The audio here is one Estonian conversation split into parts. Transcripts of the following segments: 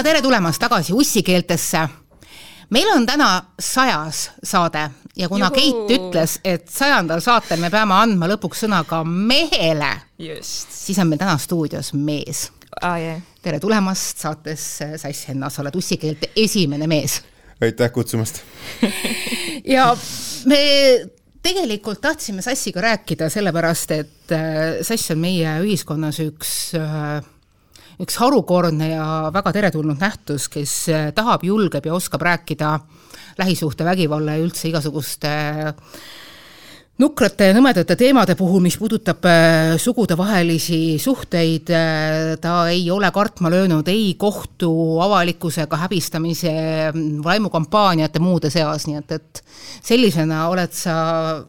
ja tere tulemast tagasi ussikeeltesse. meil on täna sajas saade ja kuna Juhu. Keit ütles, et sajandal saatel me peame andma lõpuks sõna ka mehele, siis on meil täna stuudios mees ah,. Yeah. tere tulemast saatesse Sass Henna, sa oled ussikeelte esimene mees. aitäh kutsumast ja me tegelikult tahtsime Sassiga rääkida sellepärast, et äh, Sass on meie ühiskonnas üks äh, üks harukordne ja väga teretulnud nähtus, kes äh, tahab, julgeb ja oskab rääkida lähisuhtevägivalla ja üldse igasuguste nukrate ja nõmedate teemade puhul, mis puudutab äh, sugudevahelisi suhteid, äh, ta ei ole kartma löönud ei kohtu avalikkusega häbistamise, vaimukampaaniate muude seas, nii et, et sellisena oled sa,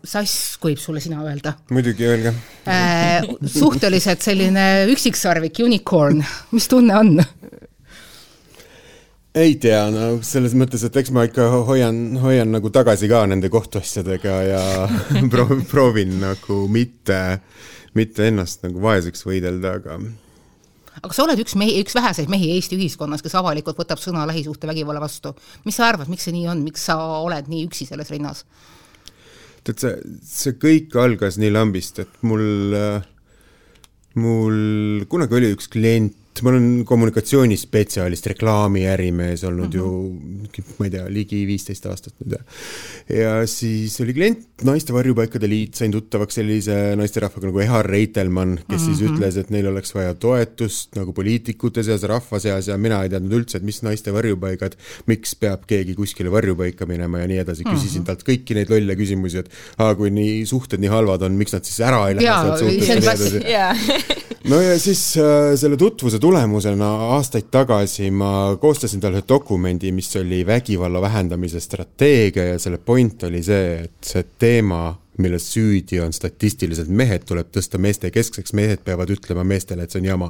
Sass, kui sulle sina öelda? muidugi, öelge äh,. suhteliselt selline üksiksarvik, unicorn, mis tunne on? Ei tea, no selles mõttes, et eks ma ikka hoian, hoian nagu tagasi ka nende kohtuasjadega ja proovin, proovin nagu mitte, mitte ennast nagu vaeseks võidelda, aga aga sa oled üks mehi, üks väheseid mehi Eesti ühiskonnas, kes avalikult võtab sõna lähisuhtevägivalla vastu. mis sa arvad, miks see nii on, miks sa oled nii üksi selles rinnas? tead, see, see kõik algas nii lambist, et mul, mul kunagi oli üks klient, ma olen kommunikatsioonispetsialist, reklaamiärimees olnud mm -hmm. ju, ma ei tea, ligi viisteist aastat nüüd ja. ja siis oli klient, Naiste Varjupaikade Liit, sain tuttavaks sellise naisterahvaga nagu Ehar Reitelmann, kes mm -hmm. siis mhm. ütles, et neil oleks vaja toetust nagu poliitikute seas, rahva seas ja mina ei teadnud üldse, et mis naiste varjupaigad, miks peab keegi kuskile varjupaika minema ja nii edasi, küsisin mm -hmm. talt kõiki neid lolle küsimusi, et aa, kui nii suhted nii halvad on, miks nad siis ära ei lähe sealt suhtest ja nii edasi. no ja siis äh, selle tutvuse tulemusena aastaid tagasi ma koostasin talle dokumendi, mis oli vägivalla vähendamise strateegia ja selle point oli see, et see teema, milles süüdi on statistiliselt mehed, tuleb tõsta meeste keskseks, mehed peavad ütlema meestele, et see on jama.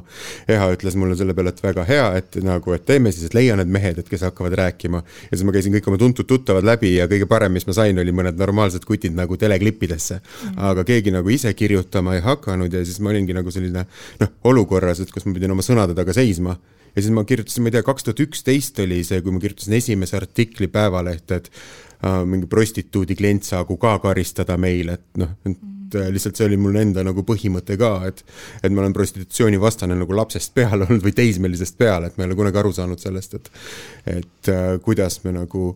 Eha ütles mulle selle peale, et väga hea, et nagu, et teeme siis, et leia need mehed, et kes hakkavad rääkima. ja siis ma käisin kõik oma tuntud tuttavad läbi ja kõige parem, mis ma sain, oli mõned normaalsed kutid nagu teleklippidesse mm. -hmm. aga keegi nagu ise kirjutama ei hakanud ja siis ma olingi nagu selline noh, olukorras, et kus ma pidin oma sõnade taga seisma ja siis ma kirjutasin, ma ei tea, kaks tuhat üksteist oli see, kui ma kirjutasin esimese artikli Päevalehte, et mingi prostituudi klient saagu ka karistada meil, et noh, et äh, lihtsalt see oli mul enda nagu põhimõte ka, et et ma olen prostitutsioonivastane nagu lapsest peale olnud või teismelisest peale, et ma ei ole kunagi aru saanud sellest, et et äh, kuidas me nagu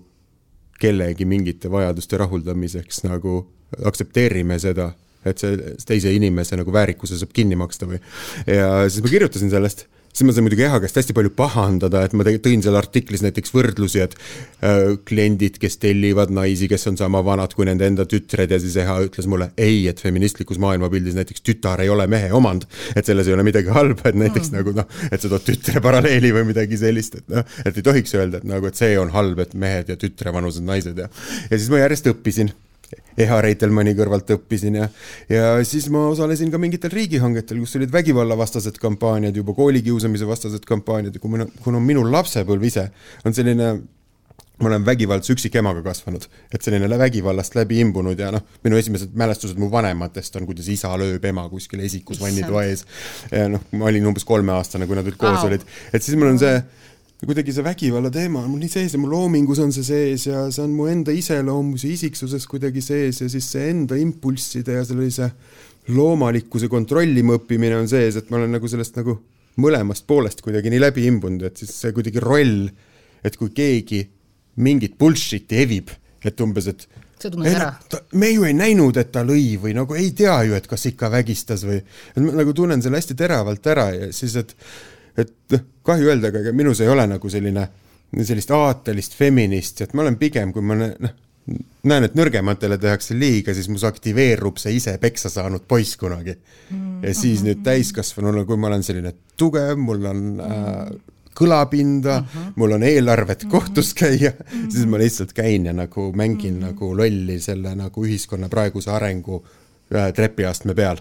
kellegi mingite vajaduste rahuldamiseks nagu aktsepteerime seda, et see teise inimese nagu väärikuse saab kinni maksta või. ja siis ma kirjutasin sellest siis ma sain muidugi Eha käest hästi palju pahandada, et ma tõin seal artiklis näiteks võrdlusi, et äh, kliendid, kes tellivad naisi, kes on sama vanad kui nende enda tütred ja siis Eha ütles mulle ei, et feministlikus maailmapildis näiteks tütar ei ole mehe omand. et selles ei ole midagi halba, et näiteks mm. nagu noh, et sa tood tütre paralleeli või midagi sellist, et noh, et ei tohiks öelda, et nagu, et see on halb, et mehed ja tütrevanused naised ja, ja siis ma järjest õppisin Eha Reitelmanni kõrvalt õppisin ja, ja siis ma osalesin ka mingitel riigihangetel, kus olid vägivallavastased kampaaniad, juba koolikiusamise vastased kampaaniad. Ja kui minu, kuna minu lapsepõlv ise on selline ma olen vägivaldse üksikemaga kasvanud, et selline vägivallast läbi imbunud ja noh, minu esimesed mälestused mu vanematest on, kuidas isa lööb ema kuskil esikus vannitoa ees. ja noh, ma olin umbes kolmeaastane, kui nad veel koos olid, et siis mul on see ja kuidagi see vägivalla teema on mul nii sees ja mu loomingus on see sees ja see on mu enda iseloomus ja isiksuses kuidagi sees ja siis see enda impulsside ja sellise loomalikkuse kontrollima õppimine on sees, et ma olen nagu sellest nagu mõlemast poolest kuidagi nii läbi imbunud, et siis see kuidagi roll, et kui keegi mingit bullshit'i evib, et umbes, et see tunned ära? me ju ei näinud, et ta lõi või nagu ei tea ju, et kas ikka vägistas või, et ma nagu tunnen selle hästi teravalt ära ja siis, et et noh, kahju öelda, aga minus ei ole nagu selline, sellist aatelist feministi, et ma olen pigem, kui ma noh, näen, et nõrgematele tehakse liiga, siis mus aktiveerub see ise peksa saanud poiss kunagi mm. ja siis nüüd täiskasvanuna, kui ma olen selline tugev, mul on äh, kõlapinda mm, -hmm. mul on eelarvet mm -hmm. kohtus käia mm, -hmm. siis ma lihtsalt käin ja nagu mängin mm -hmm. nagu lolli selle nagu ühiskonna praeguse arengu äh, trepiastme peal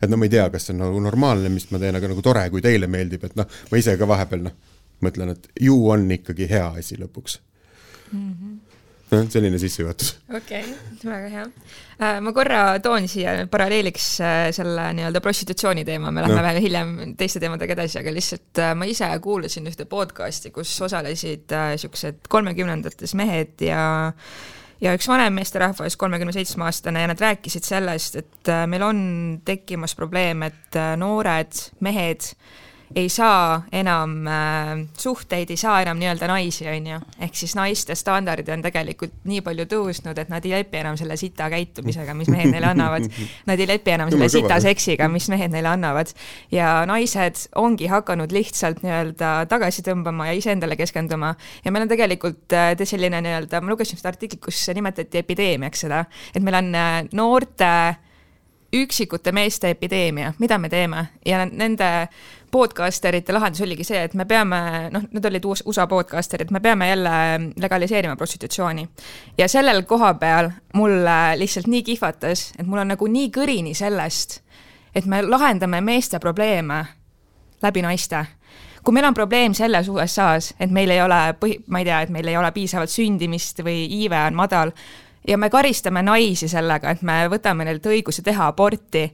et no ma ei tea, kas see on nagu normaalne, mis ma teen, aga nagu tore, kui teile meeldib, et noh, ma ise ka vahepeal noh, mõtlen, et ju on ikkagi hea asi lõpuks mm. -hmm noh, selline sissejuhatus. okei okay,, väga hea. Äh, ma korra toon siia paralleeliks äh, selle nii-öelda prostitutsiooni teema, me lähme no. veel hiljem teiste teemadega edasi, aga lihtsalt äh, ma ise kuulasin ühte podcast'i, kus osalesid niisugused kolmekümnendates mehed ja ja üks vanem meesterahvas, kolmekümne seitsme aastane, ja nad rääkisid sellest, et meil on tekkimas probleem, et noored mehed ei saa enam äh, suhteid, ei saa enam nii-öelda naisi, on ju. ehk siis naiste standardid on tegelikult nii palju tõusnud, et nad ei lepi enam selle sita käitumisega, mis mehed neile annavad. Nad ei lepi enam selle sita seksiga, mis mehed neile annavad. ja naised ongi hakanud lihtsalt nii-öelda tagasi tõmbama ja iseendale keskenduma. ja meil on tegelikult äh, selline nii-öelda, ma lugesin seda artiklit, kus nimetati epideemiaks seda, et meil on äh, noorte üksikute meeste epideemia, mida me teeme ja nende podcasterite lahendus oligi see, et me peame, noh, need olid USA podcasterid, me peame jälle legaliseerima prostitutsiooni. ja sellel koha peal mulle lihtsalt nii kihvatas, et mul on nagu nii kõrini sellest, et me lahendame meeste probleeme läbi naiste kui meil on probleem selles USA-s, et meil ei ole põhi, ma ei tea, et meil ei ole piisavalt sündimist või iive on madal ja me karistame naisi sellega, et me võtame neilt õiguse teha aborti,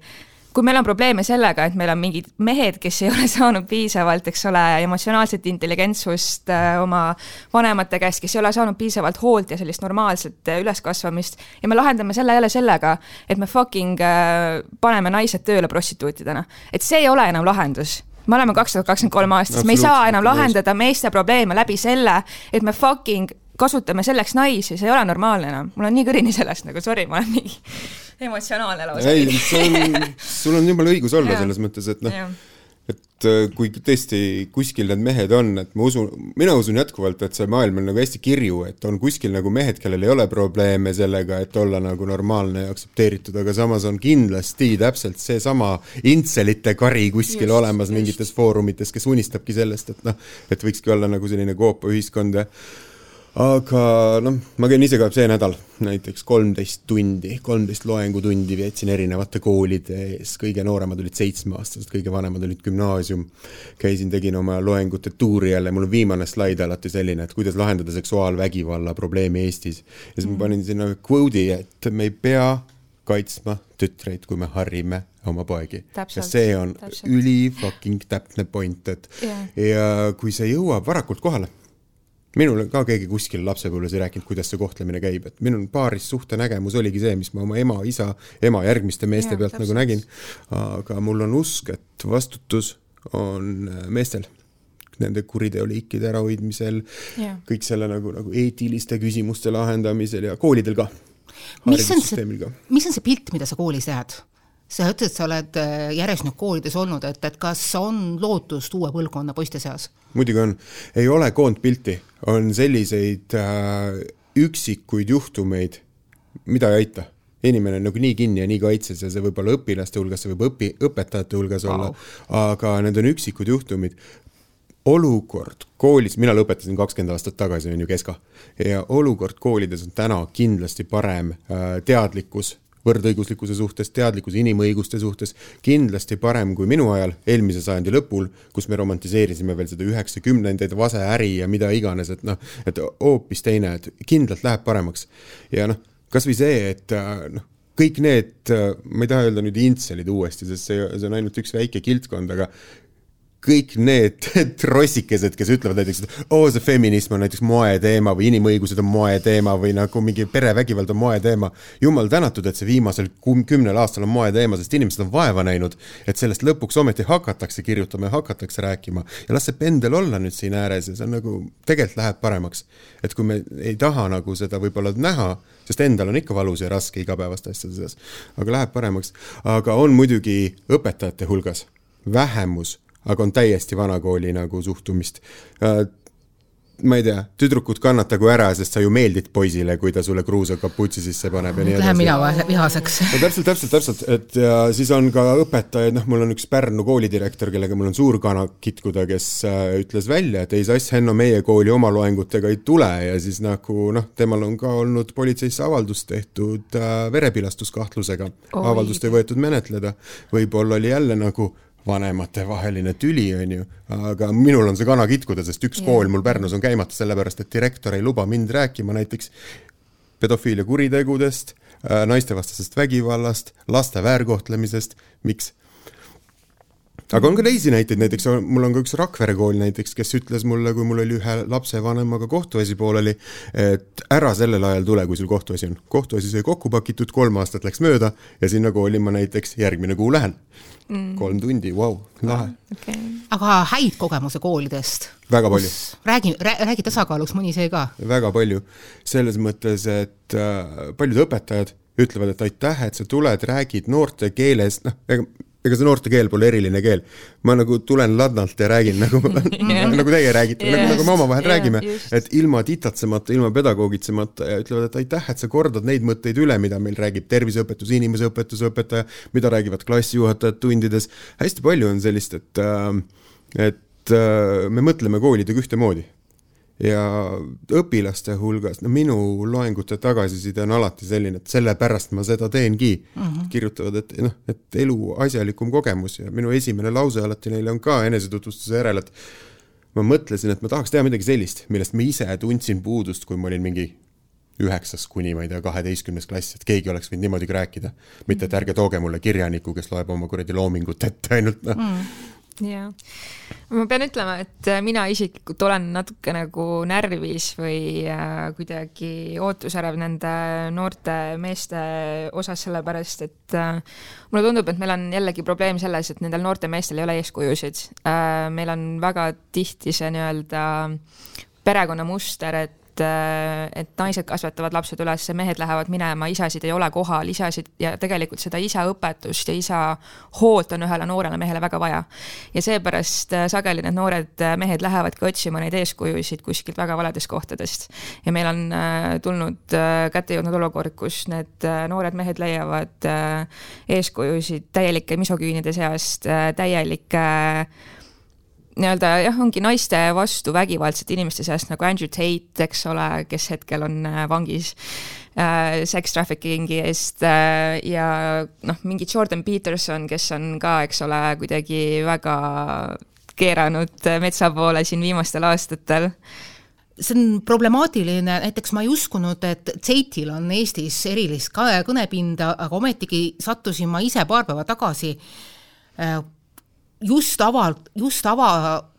kui meil on probleeme sellega, et meil on mingid mehed, kes ei ole saanud piisavalt, eks ole, emotsionaalset intelligentsust äh, oma vanemate käest, kes ei ole saanud piisavalt hoolt ja sellist normaalset äh, üleskasvamist ja me lahendame selle jälle sellega, et me fucking äh, paneme naised tööle prostituutidena. et see ei ole enam lahendus me oleme kaks tuhat kakskümmend kolm aastas, me ei saa enam lahendada meeste probleeme läbi selle, et me fucking kasutame selleks naisi, see ei ole normaalne enam. mul on nii kõrini sellest nagu, sorry, ma olen nii emotsionaalne lausa. ei, see on, sul on jumala õigus olla selles mõttes, et noh, et äh, kui tõesti kuskil need mehed on, et ma usun, mina usun jätkuvalt, et see maailm on nagu hästi kirju, et on kuskil nagu mehed, kellel ei ole probleeme sellega, et olla nagu normaalne ja aktsepteeritud, aga samas on kindlasti täpselt seesama intselite kari kuskil just, olemas just. mingites foorumites, kes unistabki sellest, et noh, et võikski olla nagu selline koopaühiskond ja aga noh, ma käin ise ka see nädal näiteks kolmteist tundi, kolmteist loengutundi veetsin erinevate koolide ees, kõige nooremad olid seitsmeaastased, kõige vanemad olid gümnaasium. käisin, tegin oma loengute tuuri jälle, mul on viimane slaid alati selline, et kuidas lahendada seksuaalvägivalla probleemi Eestis. ja siis ma panin sinna kvoodi, et me ei pea kaitsma tütreid, kui me harrime oma poegi. ja see on üli fucking täpne point, et yeah. ja kui see jõuab varakult kohale minule ka keegi kuskil lapsepõlves ei rääkinud, kuidas see kohtlemine käib, et minu paaris suhtenägemus oligi see, mis ma oma ema, isa, ema järgmiste meeste ja, pealt täpselt. nagu nägin. aga mul on usk, et vastutus on äh, meestel nende kuriteoliikide ärahoidmisel, kõik selle nagu, nagu eetiliste küsimuste lahendamisel ja koolidel ka. mis on see, mis on see pilt, mida sa koolis näed? Sa ütled, sa oled äh, järjest nüüd koolides olnud, et, et kas on lootust uue põlvkonna poiste seas? muidugi on, ei ole koondpilti, on selliseid äh, üksikuid juhtumeid, mida ei aita inimene on nagu nii kinni ja nii kaitses ja see võib olla õpilaste hulgas, see võib õpi, õpetajate hulgas wow. olla, aga need on üksikud juhtumid. olukord koolis, mina lõpetasin kakskümmend aastat tagasi, on ju, Keska, ja olukord koolides on täna kindlasti parem äh,, teadlikkus võrdõiguslikkuse suhtes, teadlikkuse inimõiguste suhtes, kindlasti parem kui minu ajal, eelmise sajandi lõpul, kus me romantiseerisime veel seda üheksakümnendaid, vaseäri ja mida iganes, et noh, et hoopis teine, et kindlalt läheb paremaks. ja noh, kas või see, et noh, kõik need, ma ei taha öelda nüüd intselid uuesti, sest see, see on ainult üks väike kildkond, aga kõik need trossikesed, kes ütlevad näiteks, et oo, see feminism on näiteks moeteema või inimõigused on moeteema või nagu mingi perevägivald on moeteema. jumal tänatud, et see viimasel kümnel aastal on moeteema, sest inimesed on vaeva näinud, et sellest lõpuks ometi hakatakse kirjutama ja hakatakse rääkima. ja las see pendel olla nüüd siin ääres ja see on nagu, tegelikult läheb paremaks. et kui me ei taha nagu seda võib-olla näha, sest endal on ikka valus ja raske igapäevaste asjade seas, aga läheb paremaks. aga on muidugi õpetajate hulgas vähemus aga on täiesti vanakooli nagu suhtumist äh, ma ei tea, tüdrukud kannatagu ära, sest sa ju meeldid poisile, kui ta sulle kruusa kaputsi sisse paneb ja nii edasi. Lähen mina vihaseks. no täpselt, täpselt, täpselt, et ja siis on ka õpetajaid, noh, mul on üks Pärnu koolidirektor, kellega mul on suur kana kitkuda, kes äh, ütles välja, et ei sass, Henno, meie kooli oma loengutega ei tule ja siis nagu noh, temal on ka olnud politseisse avaldus tehtud äh, verepilastuskahtlusega. avaldust ei võetud menetleda. võib-olla oli jälle nagu vanematevaheline tüli, on ju, aga minul on see kana kitkuda, sest üks yeah. kool mul Pärnus on käimata sellepärast, et direktor ei luba mind rääkima näiteks pedofiilia kuritegudest, naistevastasest vägivallast, laste väärkohtlemisest, miks? Aga on ka teisi näiteid, näiteks mul on ka üks Rakvere kool näiteks, kes ütles mulle, kui mul oli ühe lapsevanemaga kohtuasi pooleli, et ära sellel ajal tule, kui sul kohtuasi on. kohtuasi sai kokku pakitud, kolm aastat läks mööda ja sinna kooli ma näiteks järgmine kuu lähen mm.. kolm tundi, vau, lahe okay.. aga häid kogemuse koolidest? väga palju. räägi, räägi tasakaaluks mõni see ka. väga palju, selles mõttes, et äh, paljud õpetajad ütlevad, et aitäh, et sa tuled, räägid noorte keeles, noh, ega ega see noorte keel pole eriline keel. ma nagu tulen ladnalt ja räägin nagu yeah. nagu teie räägite yeah., nagu, nagu me omavahel yeah, räägime, et ilma titatsemata, ilma pedagoogitsemata ja ütlevad, et aitäh, et sa kordad neid mõtteid üle, mida meil räägib terviseõpetus, inimeseõpetuse õpetaja, mida räägivad klassijuhatajad tundides. hästi palju on sellist, et, äh, et äh, me mõtleme koolidega ühtemoodi ja õpilaste hulgas, no minu loengute tagasiside on alati selline, et sellepärast ma seda teengi mm. -hmm. kirjutavad, et noh, et elu asjalikum kogemus ja minu esimene lause alati neile on ka enesetutvustuse järel, et ma mõtlesin, et ma tahaks teha midagi sellist, millest ma ise tundsin puudust, kui ma olin mingi üheksas kuni ma ei tea, kaheteistkümnes klass, et keegi oleks võinud niimoodi ka rääkida. mitte, et ärge tooge mulle kirjanikku, kes loeb oma kuradi loomingut ette ainult noh mm jaa, ma pean ütlema, et äh, mina isiklikult olen natuke nagu närvis või äh, kuidagi ootusärev nende noorte meeste osas, sellepärast et äh, mulle tundub, et meil on jällegi probleem selles, et nendel noortel meestel ei ole eeskujusid. Meil on väga tihti see nii-öelda perekonnamuster, et et, äh, et naised kasvatavad lapsed üles, mehed lähevad minema, isasid ei ole kohal, isasid ja tegelikult seda isaõpetust ja isa hoolt on ühele noorele mehele väga vaja. ja seepärast äh, sageli need noored äh, mehed lähevadki otsima neid eeskujusid kuskilt väga valedest kohtadest. ja meil on tulnud kätte jõudnud olukord, kus need noored mehed leiavad eeskujusid täielike misoküünide seast, täielike nii-öelda jah, ongi naiste vastu vägivaldsete inimeste seast nagu Andrew Tate, eks ole, kes hetkel on äh, vangis äh, sex trafficking'i eest äh, ja noh, mingi Jordan Peterson, kes on ka, eks ole, kuidagi väga keeranud metsa poole siin viimastel aastatel. See on problemaatiline, näiteks ma ei uskunud, et Zeitil on Eestis erilist kõnepinda, aga ometigi sattusin ma ise paar päeva tagasi äh, just ava, just ava,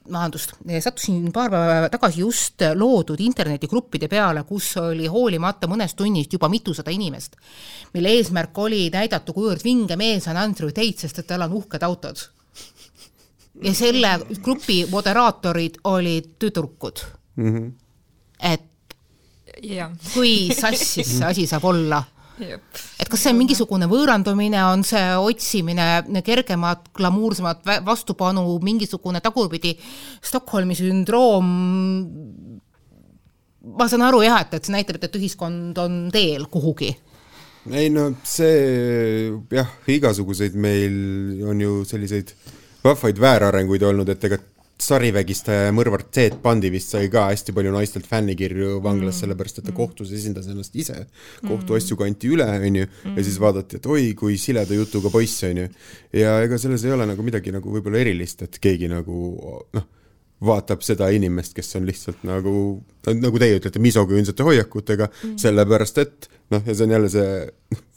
vabandust, sattusin paar päeva tagasi just loodud internetigruppide peale, kus oli hoolimata mõnest tunnist juba mitusada inimest, mille eesmärk oli näidata, kuivõrd vinge mees on Andrew Tate, sest et tal on uhked autod. ja selle grupi moderaatorid olid tüdrukud mm. -hmm. et ja. kui sassis see asi saab olla et kas see on mingisugune võõrandumine, on see otsimine kergemat, glamuursemat vastupanu, mingisugune tagurpidi Stockholmi sündroom, ma saan aru jah, et, et see näitab, et ühiskond on teel kuhugi. Ei no see jah, igasuguseid meil on ju selliseid vahvaid väärarenguid olnud, et ega sarivägistaja mõrvar Ted Bundy vist sai ka hästi palju naistelt fännikirju vanglas mm., sellepärast et ta mm. kohtus esindas ennast ise. kohtuasju mm. kanti üle, onju, ja siis vaadati, et oi, kui sileda jutuga poiss, onju. ja ega selles ei ole nagu midagi nagu võib-olla erilist, et keegi nagu noh, vaatab seda inimest, kes on lihtsalt nagu, nagu teie ütlete, misoküünsete hoiakutega mm., sellepärast et noh, ja see on jälle see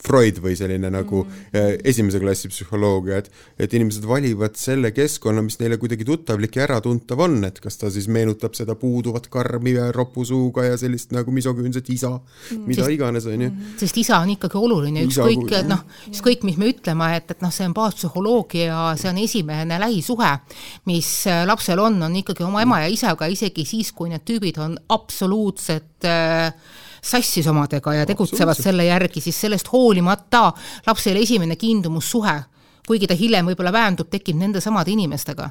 Freud või selline nagu mm. esimese klassi psühholoogia, et, et inimesed valivad selle keskkonna, mis neile kuidagi tuttavlik ja äratuntav on, et kas ta siis meenutab seda puuduvat karmi ja ropusuuga ja sellist nagu misoküünset isa mm., mida sest, iganes, on ju. Mhm. sest isa on ikkagi oluline, ükskõik, noh, ükskõik, mis me ütleme, et, et noh, see on baaspsühholoogia, see on esimene lähisuhe, mis äh, lapsel on, on ikkagi oma ema ja isaga, isegi siis, kui need tüübid on absoluutsed äh, sassis omadega ja tegutsevad selle järgi, siis sellest hoolimata lapsel esimene kiindumussuhe, kuigi ta hiljem võib-olla väändub, tekib nende samade inimestega.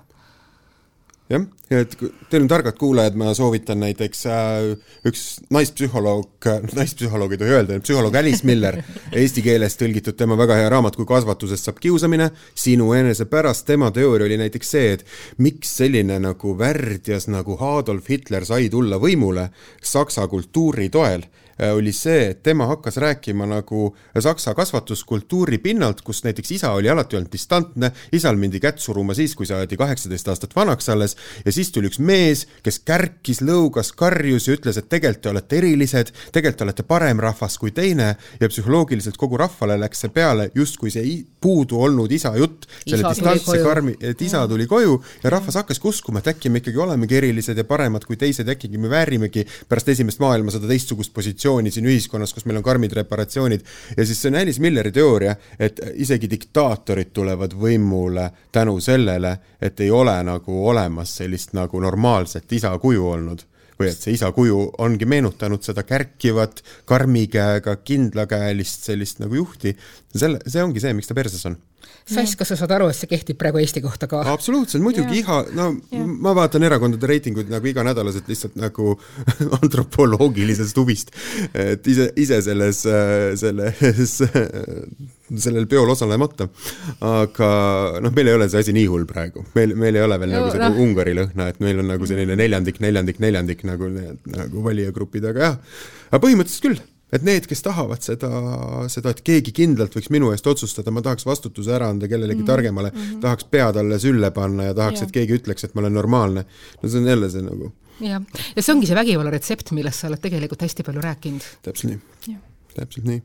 Jah, et teil on targad kuulajad, ma soovitan näiteks äh, üks naispsühholoog, naispsühholoog ei tohi öelda, psühholoog Alice Miller, eesti keeles tõlgitud tema väga hea raamat Kui kasvatusest saab kiusamine, sinu enese pärast, tema teooria oli näiteks see, et miks selline nagu värdjas nagu Adolf Hitler sai tulla võimule saksa kultuuri toel oli see, et tema hakkas rääkima nagu saksa kasvatuskultuuri pinnalt, kus näiteks isa oli alati olnud distantne, isal mindi kätt suruma siis, kui saadi kaheksateist aastat vanaks alles ja siis tuli üks mees, kes kärkis, lõugas, karjus ja ütles, et tegelikult te olete erilised, tegelikult te olete parem rahvas kui teine ja psühholoogiliselt kogu rahvale läks see peale justkui see puudu olnud isa jutt, selle distantse karmi, et isa tuli koju ja rahvas hakkaski uskuma, et äkki me ikkagi olemegi erilised ja paremad kui teised, äkki me väärimegi pärast esimest maailmasõda teistsugust positsiooni siin ühiskonnas, kus meil on karmid reparatsioonid. ja siis see on Alice Milleri teooria, et isegi diktaatorid tulevad võimule tänu sellele, et ei ole nagu olemas sellist nagu normaalset isa kuju olnud või et see isa kuju ongi meenutanud seda kärkivat, karmi käega, kindlakäelist sellist nagu juhti. selle, see ongi see, miks ta perses on Sass, kas sa saad aru, et see kehtib praegu Eesti kohta ka? absoluutselt, muidugi iga, no ja. ma vaatan erakondade reitinguid nagu iganädalaselt lihtsalt nagu antropoloogilisest huvist, et ise, ise selles, selles, sellel peol osalemata. aga noh, meil ei ole see asi nii hull praegu, meil, meil ei ole veel no, nagu seda no. Ungari lõhna, et meil on nagu selline neljandik, neljandik, neljandik nagu, nagu valijagrupid, aga jah, aga põhimõtteliselt küll et need, kes tahavad seda, seda, et keegi kindlalt võiks minu eest otsustada, ma tahaks vastutuse ära anda kellelegi mm -hmm. targemale mm, -hmm. tahaks pea talle sülle panna ja tahaks, et keegi ütleks, et ma olen normaalne. no see on jälle see nagu. jah, ja see ongi see vägivalla retsept, millest sa oled tegelikult hästi palju rääkinud. täpselt nii, täpselt nii.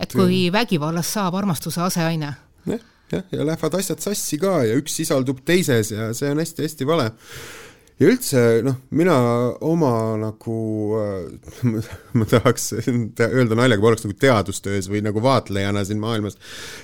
et, kui vägivallast saab armastuse aseaine. jah, jah, ja lähevad asjad sassi ka ja üks sisaldub teises ja see on hästi-hästi vale ja üldse noh, mina oma nagu äh,, ma tahaks öelda naljaga, ma oleks nagu teadustöös või nagu vaatlejana siin maailmas,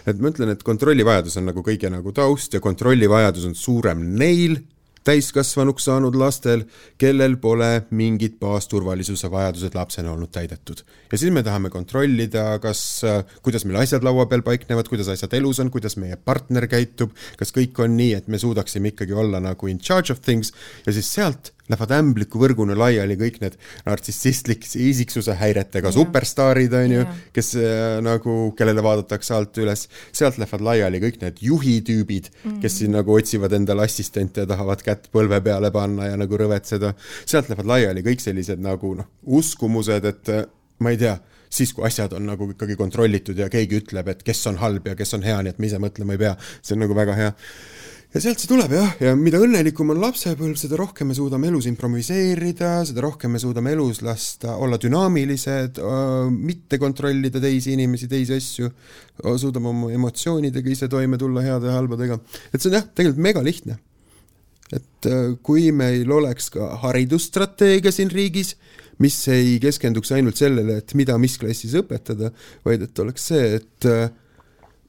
et ma ütlen, et kontrollivajadus on nagu kõige nagu taust ja kontrollivajadus on suurem neil, täiskasvanuks saanud lastel, kellel pole mingid baasturvalisuse vajadused lapsena olnud täidetud. ja siis me tahame kontrollida, kas, kuidas meil asjad laua peal paiknevad, kuidas asjad elus on, kuidas meie partner käitub, kas kõik on nii, et me suudaksime ikkagi olla nagu in charge of things ja siis sealt lähevad ämbliku võrguna laiali kõik need nartsissistlik isiksuse häiretega ja. superstaarid, on ju, kes äh, nagu, kellele vaadatakse alt üles, sealt lähevad laiali kõik need juhitüübid mm, -hmm. kes siin nagu otsivad endale assistente ja tahavad kätt põlve peale panna ja nagu rõvetseda, sealt lähevad laiali kõik sellised nagu noh, uskumused, et äh, ma ei tea siis, kui asjad on nagu ikkagi kontrollitud ja keegi ütleb, et kes on halb ja kes on hea, nii et me ise mõtlema ei pea, see on nagu väga hea ja sealt see tuleb jah, ja mida õnnelikum on lapsepõlv, seda rohkem me suudame elus improviseerida, seda rohkem me suudame elus lasta olla dünaamilised, mitte kontrollida teisi inimesi, teisi asju, suudame oma emotsioonidega ise toime tulla, heade ja halbadega. et see on jah, tegelikult mega lihtne. et kui meil oleks ka haridusstrateegia siin riigis, mis ei keskenduks ainult sellele, et mida mis klassis õpetada, vaid et oleks see, et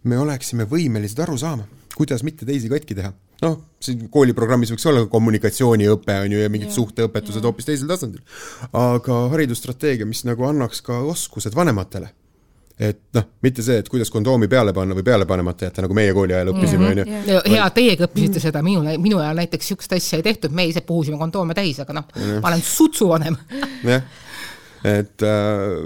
me oleksime võimelised aru saama kuidas mitte teisi katki teha. noh, siin kooliprogrammis võiks olla kommunikatsiooniõpe, on ju, ja mingid ja, suhteõpetused hoopis teisel tasandil. aga haridusstrateegia, mis nagu annaks ka oskused vanematele et noh, mitte see, et kuidas kondoomi peale panna või peale panemata jätta, nagu meie kooli ajal õppisime, on ju. hea, teiegi õppisite seda, minu, minu ajal näiteks niisugust asja ei tehtud, me ise puhusime kondoome täis, aga noh, ma olen sutsuvanem. jah, et äh,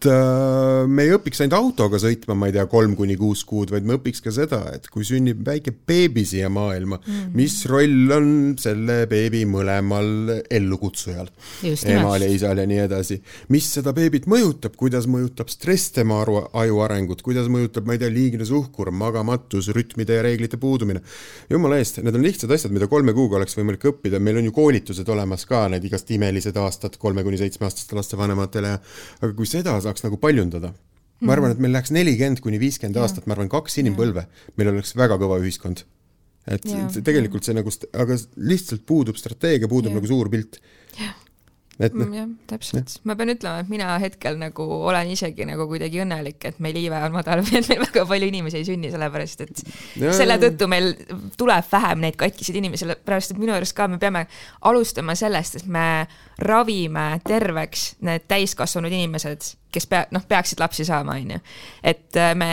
et äh, me ei õpiks ainult autoga sõitma, ma ei tea, kolm kuni kuus kuud, vaid me õpiks ka seda, et kui sünnib väike beebi siia maailma mm, mis roll on selle beebi mõlemal ellukutsujal, emal ja isal ja nii edasi. mis seda beebit mõjutab, kuidas mõjutab stress tema aru, aju arengut, kuidas mõjutab, ma ei tea, liigne suhkur, magamatus, rütmide ja reeglite puudumine. jumala eest, need on lihtsad asjad, mida kolme kuuga oleks võimalik õppida, meil on ju koolitused olemas ka, need igast imelised aastad kolme kuni seitsmeaastaste laste vanematele, aga kui seda saaks saaks nagu paljundada. ma arvan, et meil läheks nelikümmend kuni viiskümmend aastat, ma arvan, kaks inimpõlve, meil oleks väga kõva ühiskond. et ja. tegelikult see nagu, aga lihtsalt puudub strateegia, puudub ja. nagu suur pilt et noh. jah, täpselt. ma pean ütlema, et mina hetkel nagu olen isegi nagu kuidagi õnnelik, et meil iive on madal et meil väga palju inimesi ei sünni, sellepärast et ja, selle tõttu meil tuleb vähem neid katkiseid inimesi, sellepärast et minu arust ka me peame alustama sellest, et me ravime terveks need täiskasvanud inimesed, kes pea-, noh, peaksid lapsi saama, on ju. et äh, me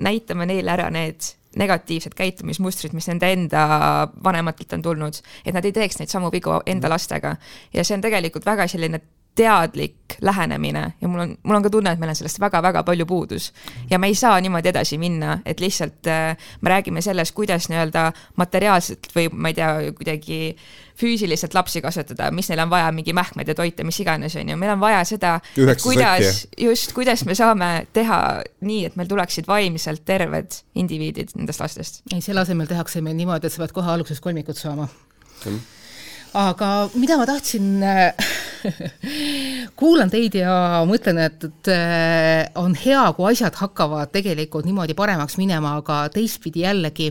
näitame neile ära need negatiivsed käitumismustrid, mis nende enda vanematelt on tulnud, et nad ei teeks neid samu vigu enda mm. lastega. ja see on tegelikult väga selline teadlik lähenemine ja mul on, mul on ka tunne, et meil on sellest väga-väga palju puudus. ja me ei saa niimoodi edasi minna, et lihtsalt äh, me räägime sellest, kuidas nii-öelda materiaalselt või ma ei tea, kuidagi füüsiliselt lapsi kasvatada, mis neil on vaja, mingi mähkmed ja toite, mis iganes, on ju, meil on vaja seda, kuidas, just, kuidas me saame teha nii, et meil tuleksid vaimselt terved indiviidid nendest lastest. ei, selle asemel tehakse meil niimoodi, et sa pead kohe alguses kolmikut saama. Mm. Aga mida ma tahtsin kuulan teid ja mõtlen, et, et äh, on hea, kui asjad hakkavad tegelikult niimoodi paremaks minema, aga teistpidi jällegi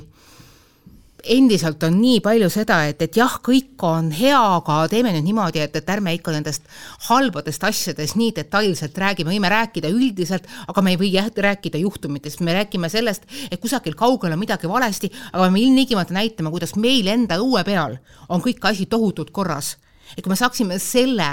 endiselt on nii palju seda, et, et jah, kõik on hea, aga teeme nüüd niimoodi, et, et ärme ikka nendest halbadest asjadest nii detailselt räägi, me võime rääkida üldiselt, aga me ei või jah, rääkida juhtumitest, me räägime sellest, et kusagil kaugel on midagi valesti, aga me ilmtingimata näitame, kuidas meil enda õue peal on kõik asi tohutult korras. et kui me saaksime selle,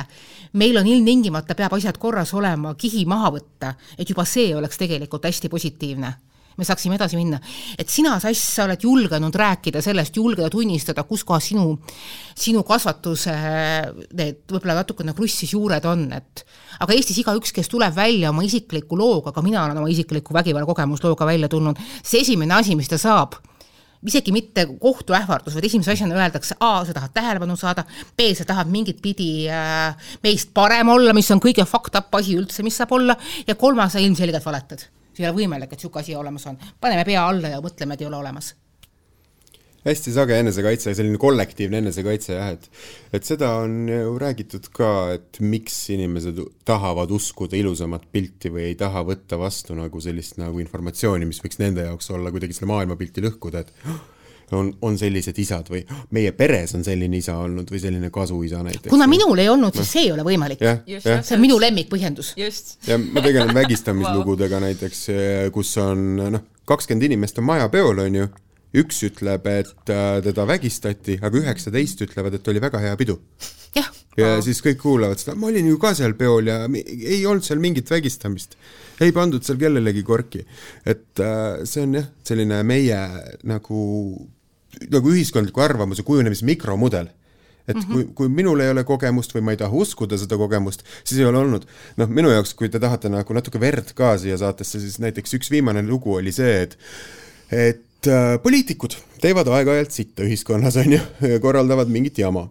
meil on ilmtingimata, peab asjad korras olema, kihi maha võtta, et juba see oleks tegelikult hästi positiivne me saaksime edasi minna. et sina, Sass, sa oled julgenud rääkida sellest, julgeda tunnistada, kus kohas sinu, sinu kasvatuse need võib-olla natukene krussis juured on, et aga Eestis igaüks, kes tuleb välja oma isikliku looga, ka mina olen oma isikliku vägivallakogemuslooga välja tulnud, see esimene asi, mis ta saab, isegi mitte kohtuähvardus, vaid esimese asjana öeldakse, A, sa tahad tähelepanu saada, B, sa tahad mingit pidi äh, meist parem olla, mis on kõige fucked up asi üldse, mis saab olla, ja kolmas, sa ilmselgelt valetad see ei ole võimalik, et niisugune asi olemas on. paneme pea alla ja mõtleme, et ei ole olemas hästi sage enesekaitse, selline kollektiivne enesekaitse jah, et et seda on ju räägitud ka, et miks inimesed tahavad uskuda ilusamat pilti või ei taha võtta vastu nagu sellist nagu informatsiooni, mis võiks nende jaoks olla kuidagi selle maailmapilti lõhkuda, et on, on sellised isad või meie peres on selline isa olnud või selline kasuisa näiteks. kuna minul ei olnud, siis see ei ole võimalik. see on minu lemmikpõhjendus. ja ma tegelen vägistamislugudega näiteks, kus on noh, kakskümmend inimest on majapeol, on ju, üks ütleb, et äh, teda vägistati, aga üheksateist ütlevad, et oli väga hea pidu. ja, ja siis kõik kuulavad seda, ma olin ju ka seal peol ja ei olnud seal mingit vägistamist. ei pandud seal kellelegi korki. et äh, see on jah, selline meie nagu nagu ühiskondliku arvamuse kujunemise mikromudel et mm -hmm. kui, kui minul ei ole kogemust või ma ei taha uskuda seda kogemust, siis ei ole olnud. noh, minu jaoks, kui te tahate nagu natuke verd ka siia saatesse, siis näiteks üks viimane lugu oli see, et et äh, poliitikud teevad aeg-ajalt sitta ühiskonnas, on ju, korraldavad mingit jama.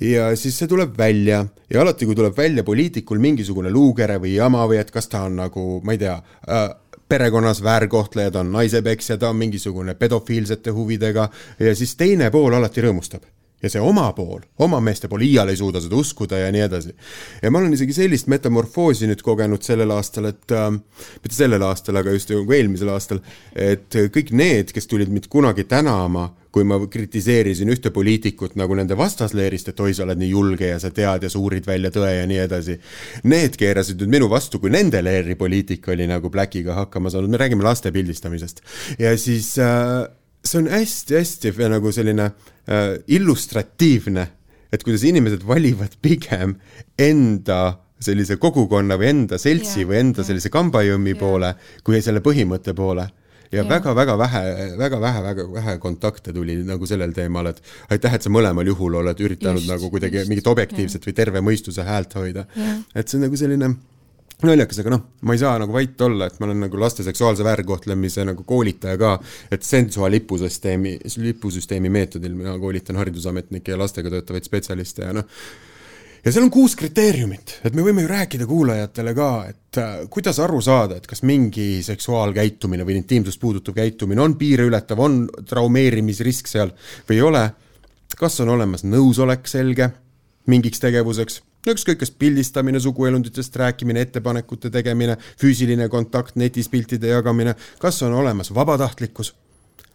ja siis see tuleb välja ja alati, kui tuleb välja poliitikul mingisugune luukere või jama või et kas ta on nagu, ma ei tea äh,, perekonnas väärkohtlejad, on naisepeksja, ta on mingisugune pedofiilsete huvidega ja siis teine pool alati rõõmustab ja see oma pool, oma meeste pool iial ei suuda seda uskuda ja nii edasi. ja ma olen isegi sellist metamorfoosi nüüd kogenud sellel aastal, et äh, mitte sellel aastal, aga just nagu eelmisel aastal, et kõik need, kes tulid mind kunagi tänama, kui ma kritiseerisin ühte poliitikut nagu nende vastasleerist, et oi, sa oled nii julge ja sa tead ja sa uurid välja tõe ja nii edasi. Need keerasid nüüd minu vastu, kui nende leeri poliitik oli nagu Blackiga hakkama saanud, me räägime laste pildistamisest. ja siis äh, see on hästi-hästi nagu selline äh, illustratiivne, et kuidas inimesed valivad pigem enda sellise kogukonna või enda seltsi yeah, või enda yeah. sellise kambajõmmi yeah. poole, kui selle põhimõtte poole ja väga-väga vähe, väga vähe, väga vähe kontakte tuli nagu sellel teemal, et aitäh, et sa mõlemal juhul oled üritanud just, nagu kuidagi just, mingit objektiivset ja. või terve mõistuse häält hoida. et see on nagu selline naljakas, aga noh, ma ei saa nagu vait olla, et ma olen nagu laste seksuaalse väärkohtlemise nagu koolitaja ka, et Sensua lipusüsteemi, lipusüsteemi meetodil mina koolitan haridusametnikke ja lastega töötavaid spetsialiste ja noh, ja seal on kuus kriteeriumit, et me võime ju rääkida kuulajatele ka, et äh, kuidas aru saada, et kas mingi seksuaalkäitumine või intiimsust puudutav käitumine on piire ületav, on traumeerimisrisk seal või ei ole, kas on olemas nõusolek selge mingiks tegevuseks ükskõik, kas pildistamine, suguelunditest rääkimine, ettepanekute tegemine, füüsiline kontakt, netis piltide jagamine, kas on olemas vabatahtlikkus,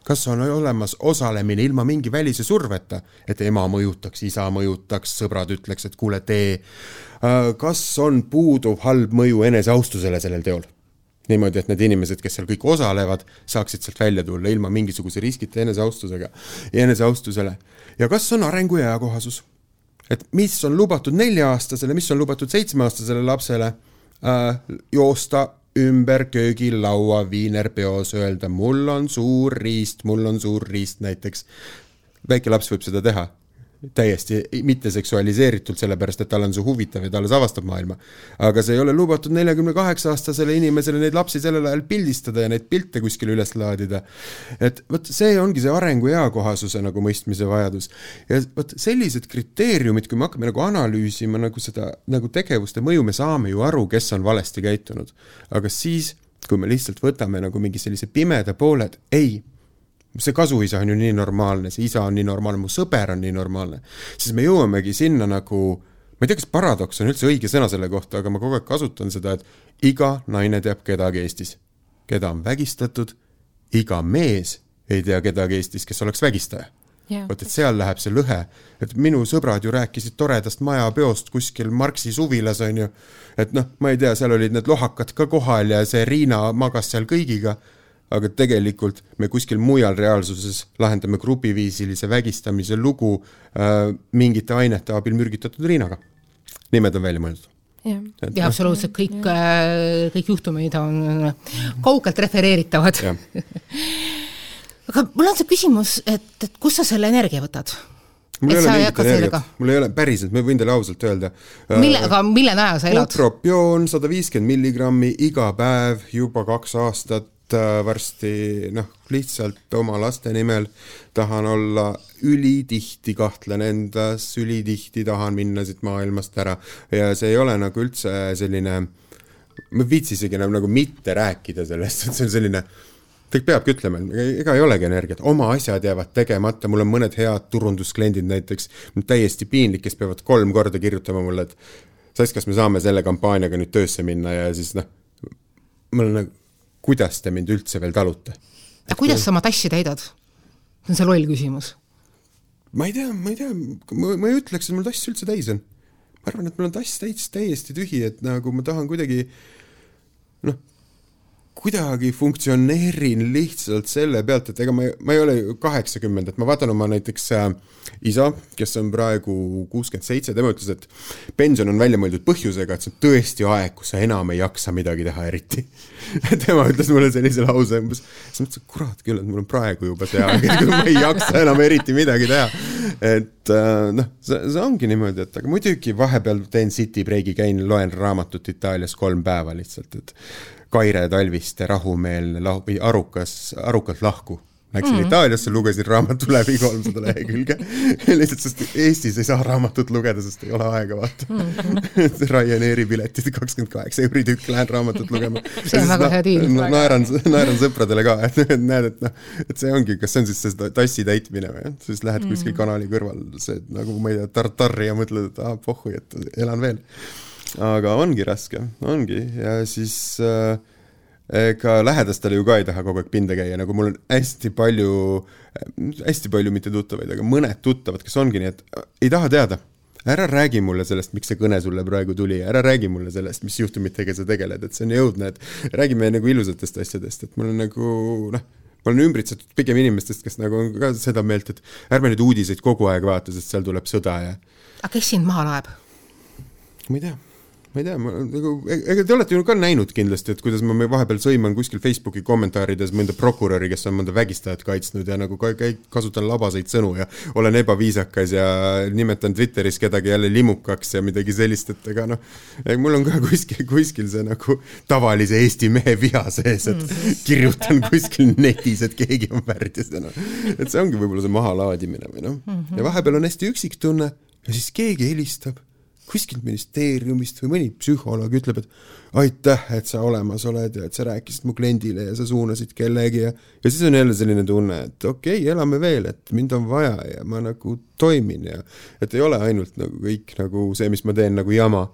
kas on olemas osalemine ilma mingi välise surveta, et ema mõjutaks, isa mõjutaks, sõbrad ütleks, et kuule, tee. Äh, kas on puuduv halb mõju eneseaustusele sellel teol? niimoodi, et need inimesed, kes seal kõik osalevad, saaksid sealt välja tulla ilma mingisuguse riskita eneseaustusega eneseaustusele. ja kas on arengu ja eakohasus et mis on lubatud nelja-aastasele, mis on lubatud seitsmeaastasele lapsele äh, joosta ümber köögilaua viinerpeos, öelda mul on suur riist, mul on suur riist näiteks. väike laps võib seda teha. Täiesti mitte seksualiseeritult, sellepärast et tal on see huvitav ja ta alles avastab maailma. aga see ei ole lubatud neljakümne kaheksa aastasele inimesele neid lapsi sellel ajal pildistada ja neid pilte kuskile üles laadida. et vot see ongi see arengu eakohasuse nagu mõistmise vajadus. ja vot sellised kriteeriumid, kui me hakkame nagu analüüsima nagu seda nagu tegevuste mõju, me saame ju aru, kes on valesti käitunud. aga siis, kui me lihtsalt võtame nagu mingi sellise pimeda poole, et ei see kasuisa on ju nii normaalne, see isa on nii normaalne, mu sõber on nii normaalne, siis me jõuamegi sinna nagu, ma ei tea, kas paradoks on üldse õige sõna selle kohta, aga ma kogu aeg kasutan seda, et iga naine teab kedagi Eestis, keda on vägistatud, iga mees ei tea kedagi Eestis, kes oleks vägistaja. Vot, et seal läheb see lõhe, et minu sõbrad ju rääkisid toredast majapeost kuskil Marxi suvilas, on ju, et noh, ma ei tea, seal olid need lohakad ka kohal ja see Riina magas seal kõigiga aga tegelikult me kuskil mujal reaalsuses lahendame grupiviisilise vägistamise lugu äh, mingite ainete abil mürgitatud riinaga. nimed on välja mõeldud jah ja, ja, absoluutselt kõik, äh, kõik juhtumid on kaugelt refereeritavad aga mul on see küsimus, et, et kust sa selle energia võtad? mul ei ole mingit energiat, mul ei ole, päriselt, ma võin teile ausalt öelda. mille, aga mille najal sa elad? Utropioon sada viiskümmend milligrammi iga päev juba kaks aastat, Äh, varsti noh, lihtsalt oma laste nimel tahan olla ülitihti kahtlen endas, ülitihti tahan minna siit maailmast ära. Ja see ei ole nagu üldse selline, ma ei viitsi isegi enam nagu mitte rääkida sellest, et see on selline tegelikult peabki ütlema, ega ei olegi energiat, oma asjad jäävad tegemata, mul on mõned head turunduskliendid näiteks, täiesti piinlik, kes peavad kolm korda kirjutama mulle, et Sass, kas me saame selle kampaaniaga nüüd töösse minna? Ja siis noh, mul on nagu kuidas te mind üldse veel talute? aga kuidas sa oma tassi täidad? see on see loll küsimus. ma ei tea, ma ei tea, ma, ma ei ütleks, et mul tass üldse täis on. ma arvan, et mul on tass täis täiesti tühi, et nagu ma tahan kuidagi noh, kuidagi funktsioneerin lihtsalt selle pealt, et ega ma, ma ei ole ju kaheksakümmend, et ma vaatan oma näiteks äh, isa, kes on praegu kuuskümmend seitse, tema ütles, et pension on välja mõeldud põhjusega, et see on tõesti aeg, kus sa enam ei jaksa midagi teha eriti tema ütles mulle sellise lause umbes, siis mõtlesin, kurat küll, et mul on praegu juba see aeg, et ma ei jaksa enam eriti midagi teha. et äh, noh, see, see ongi niimoodi, et aga muidugi vahepeal teen city break'i, käin, loen raamatut Itaalias kolm päeva lihtsalt, et Kaire Talviste rahumeelne lahu- või arukas, arukalt lahku. Läksin mm. Itaaliasse, lugesin raamatu läbi kolmsada lehekülge lihtsalt, sest Eestis ei saa raamatut lugeda, sest ei ole aega, vaata mm. Ryanairi piletid kakskümmend kaheksa euri tükk, lähen raamatut lugema. see on väga hea diil. naeran, naeran sõpradele ka, et näed, et noh, et see ongi, kas see on siis see tassi täitmine või, siis lähed mm kuskil kanali kõrval, see nagu ma ei tea, tartarri ja mõtled, et ah, pohhui, et elan veel aga ongi raske, ongi. Ja siis äh, ega lähedastele ju ka ei taha kogu aeg pinda käia, nagu mul on hästi palju, hästi palju mitte tuttavaid, aga mõned tuttavad, kes ongi nii, et ei taha teada. ära räägi mulle sellest, miks see kõne sulle praegu tuli, ära räägi mulle sellest, mis juhtumitega sa tegeled, et see on jõudne, et räägime nagu ilusatest asjadest, et mul on nagu noh, ma olen ümbritsetud pigem inimestest, kes nagu on ka seda meelt, et ärme nüüd uudiseid kogu aeg vaata, sest seal tuleb sõda ja aga kes sind maha laeb? ma ei tea ma ei tea, ma nagu, ega te olete ju ka näinud kindlasti, et kuidas ma vahepeal sõiman kuskil Facebooki kommentaarides mõnda prokuröri, kes on mõnda vägistajat kaitsnud ja nagu ka, käi-, kasutan labaseid sõnu ja olen ebaviisakas ja nimetan Twitteris kedagi jälle limukaks ja midagi sellist, et ega noh, mul on ka kuskil, kuskil see nagu tavalise Eesti mehe viha sees, et mhm. kirjutan kuskil netis, et keegi on värdjas ja noh, et see ongi võib-olla see mahalaadimine või noh, mhm. ja vahepeal on hästi üksik tunne ja siis keegi helistab kuskilt ministeeriumist või mõni psühholoog ütleb, et aitäh, et sa olemas oled ja et sa rääkisid mu kliendile ja sa suunasid kellegi ja ja siis on jälle selline tunne, et okei okay,, elame veel, et mind on vaja ja ma nagu toimin ja et ei ole ainult nagu kõik nagu see, mis ma teen, nagu jama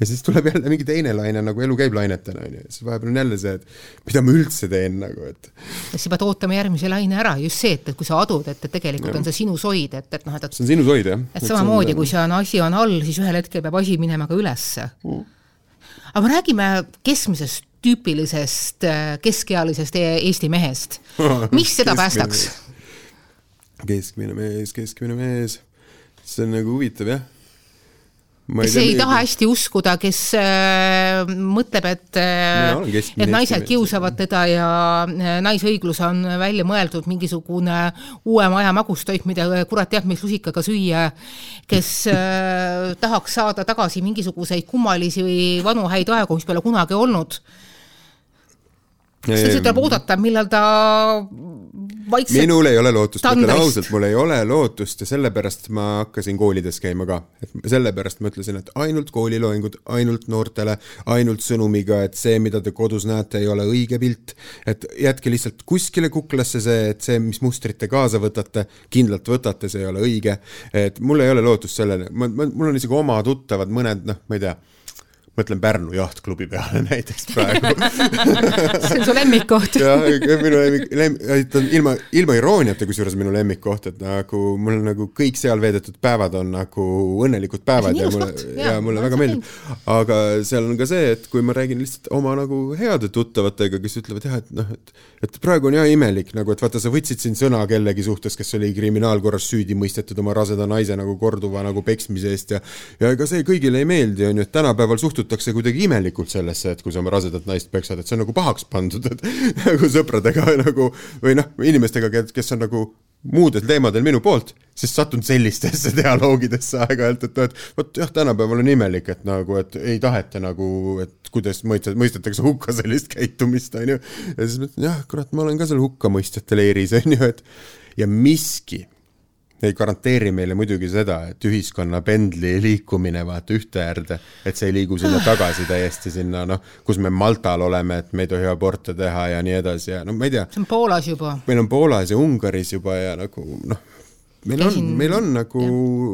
ja siis tuleb jälle mingi teine laine, nagu elu käib lainetena, on ju, siis vahepeal on jälle see, et mida ma üldse teen nagu, et sa pead ootama järgmise laine ära, just see, et, et kui sa adud, et, et tegelikult ja. on see sinu soid, et, et noh, et see on sinu soid, jah. et samamoodi, kui see on, asi on all, siis ühel hetkel peab asi minema ka ülesse mm.. aga me räägime keskmisest tüüpilisest äh, keskealisest e-, Eesti mehest. mis seda päästaks? keskmine mees, keskmine mees, see on nagu huvitav jah kes ei taha hästi uskuda, kes äh, mõtleb, et äh, et naised kiusavad teda ja äh, naisõiglus on välja mõeldud mingisugune uue maja magustoit, mida kurat teab, mis lusikaga süüa, kes äh, tahaks saada tagasi mingisuguseid kummalisi või vanu häid aegu, mis pole kunagi olnud. Siis tuleb oodata, millal ta vaikselt minul ei ole lootust, ma ütlen ausalt, mul ei ole lootust ja sellepärast ma hakkasin koolides käima ka. et sellepärast ma ütlesin, et ainult kooliloengud, ainult noortele, ainult sõnumiga, et see, mida te kodus näete, ei ole õige pilt. et jätke lihtsalt kuskile kuklasse see, et see, mis mustrit te kaasa võtate, kindlalt võtate, see ei ole õige. et mul ei ole lootust sellele, ma, ma, mul on isegi oma tuttavad, mõned noh, ma ei tea mõtlen Pärnu jahtklubi peale näiteks praegu. See on su lemmikkoht. Jah, minu lemmik, lemmik, ilma, ilma irooniata kusjuures minu lemmikkoht, et nagu mul nagu kõik seal veedetud päevad on nagu õnnelikud päevad ja mulle, ja mulle väga meeldib. aga seal on ka see, et kui ma räägin lihtsalt oma nagu heade tuttavatega, kes ütlevad jah, et noh, et et praegu on jah imelik nagu, et vaata, sa võtsid siin sõna kellegi suhtes, kes oli kriminaalkorras süüdi mõistetud oma raseda naise nagu korduva nagu peksmise eest ja ja ega see kõigile ei meeldi, on ju, et tänapäeval suhtud suhtutakse kuidagi imelikult sellesse, et kui sa oma rasedat naist peksad, et see on nagu pahaks pandud, et nagu sõpradega nagu või noh, inimestega, kes on nagu muudel teemadel minu poolt, siis satun sellistesse dialoogidesse aeg-ajalt, et, et vot jah, tänapäeval on imelik, et nagu, et ei taheta nagu, et kuidas mõistet-, mõistetakse hukka sellist käitumist, on ju. ja siis mõtlen, jah, kurat, ma olen ka seal hukkamõistjate leiris, on ju, et ja miski ei garanteeri meile muidugi seda, et ühiskonna pendli liikumine vaata ühte äärde, et see ei liigu sinna tagasi täiesti sinna noh, kus me Maltal oleme, et me ei tohi aborte teha ja nii edasi ja no ma ei tea. see on Poolas juba. meil on Poolas ja Ungaris juba ja nagu noh, meil on, meil on nagu,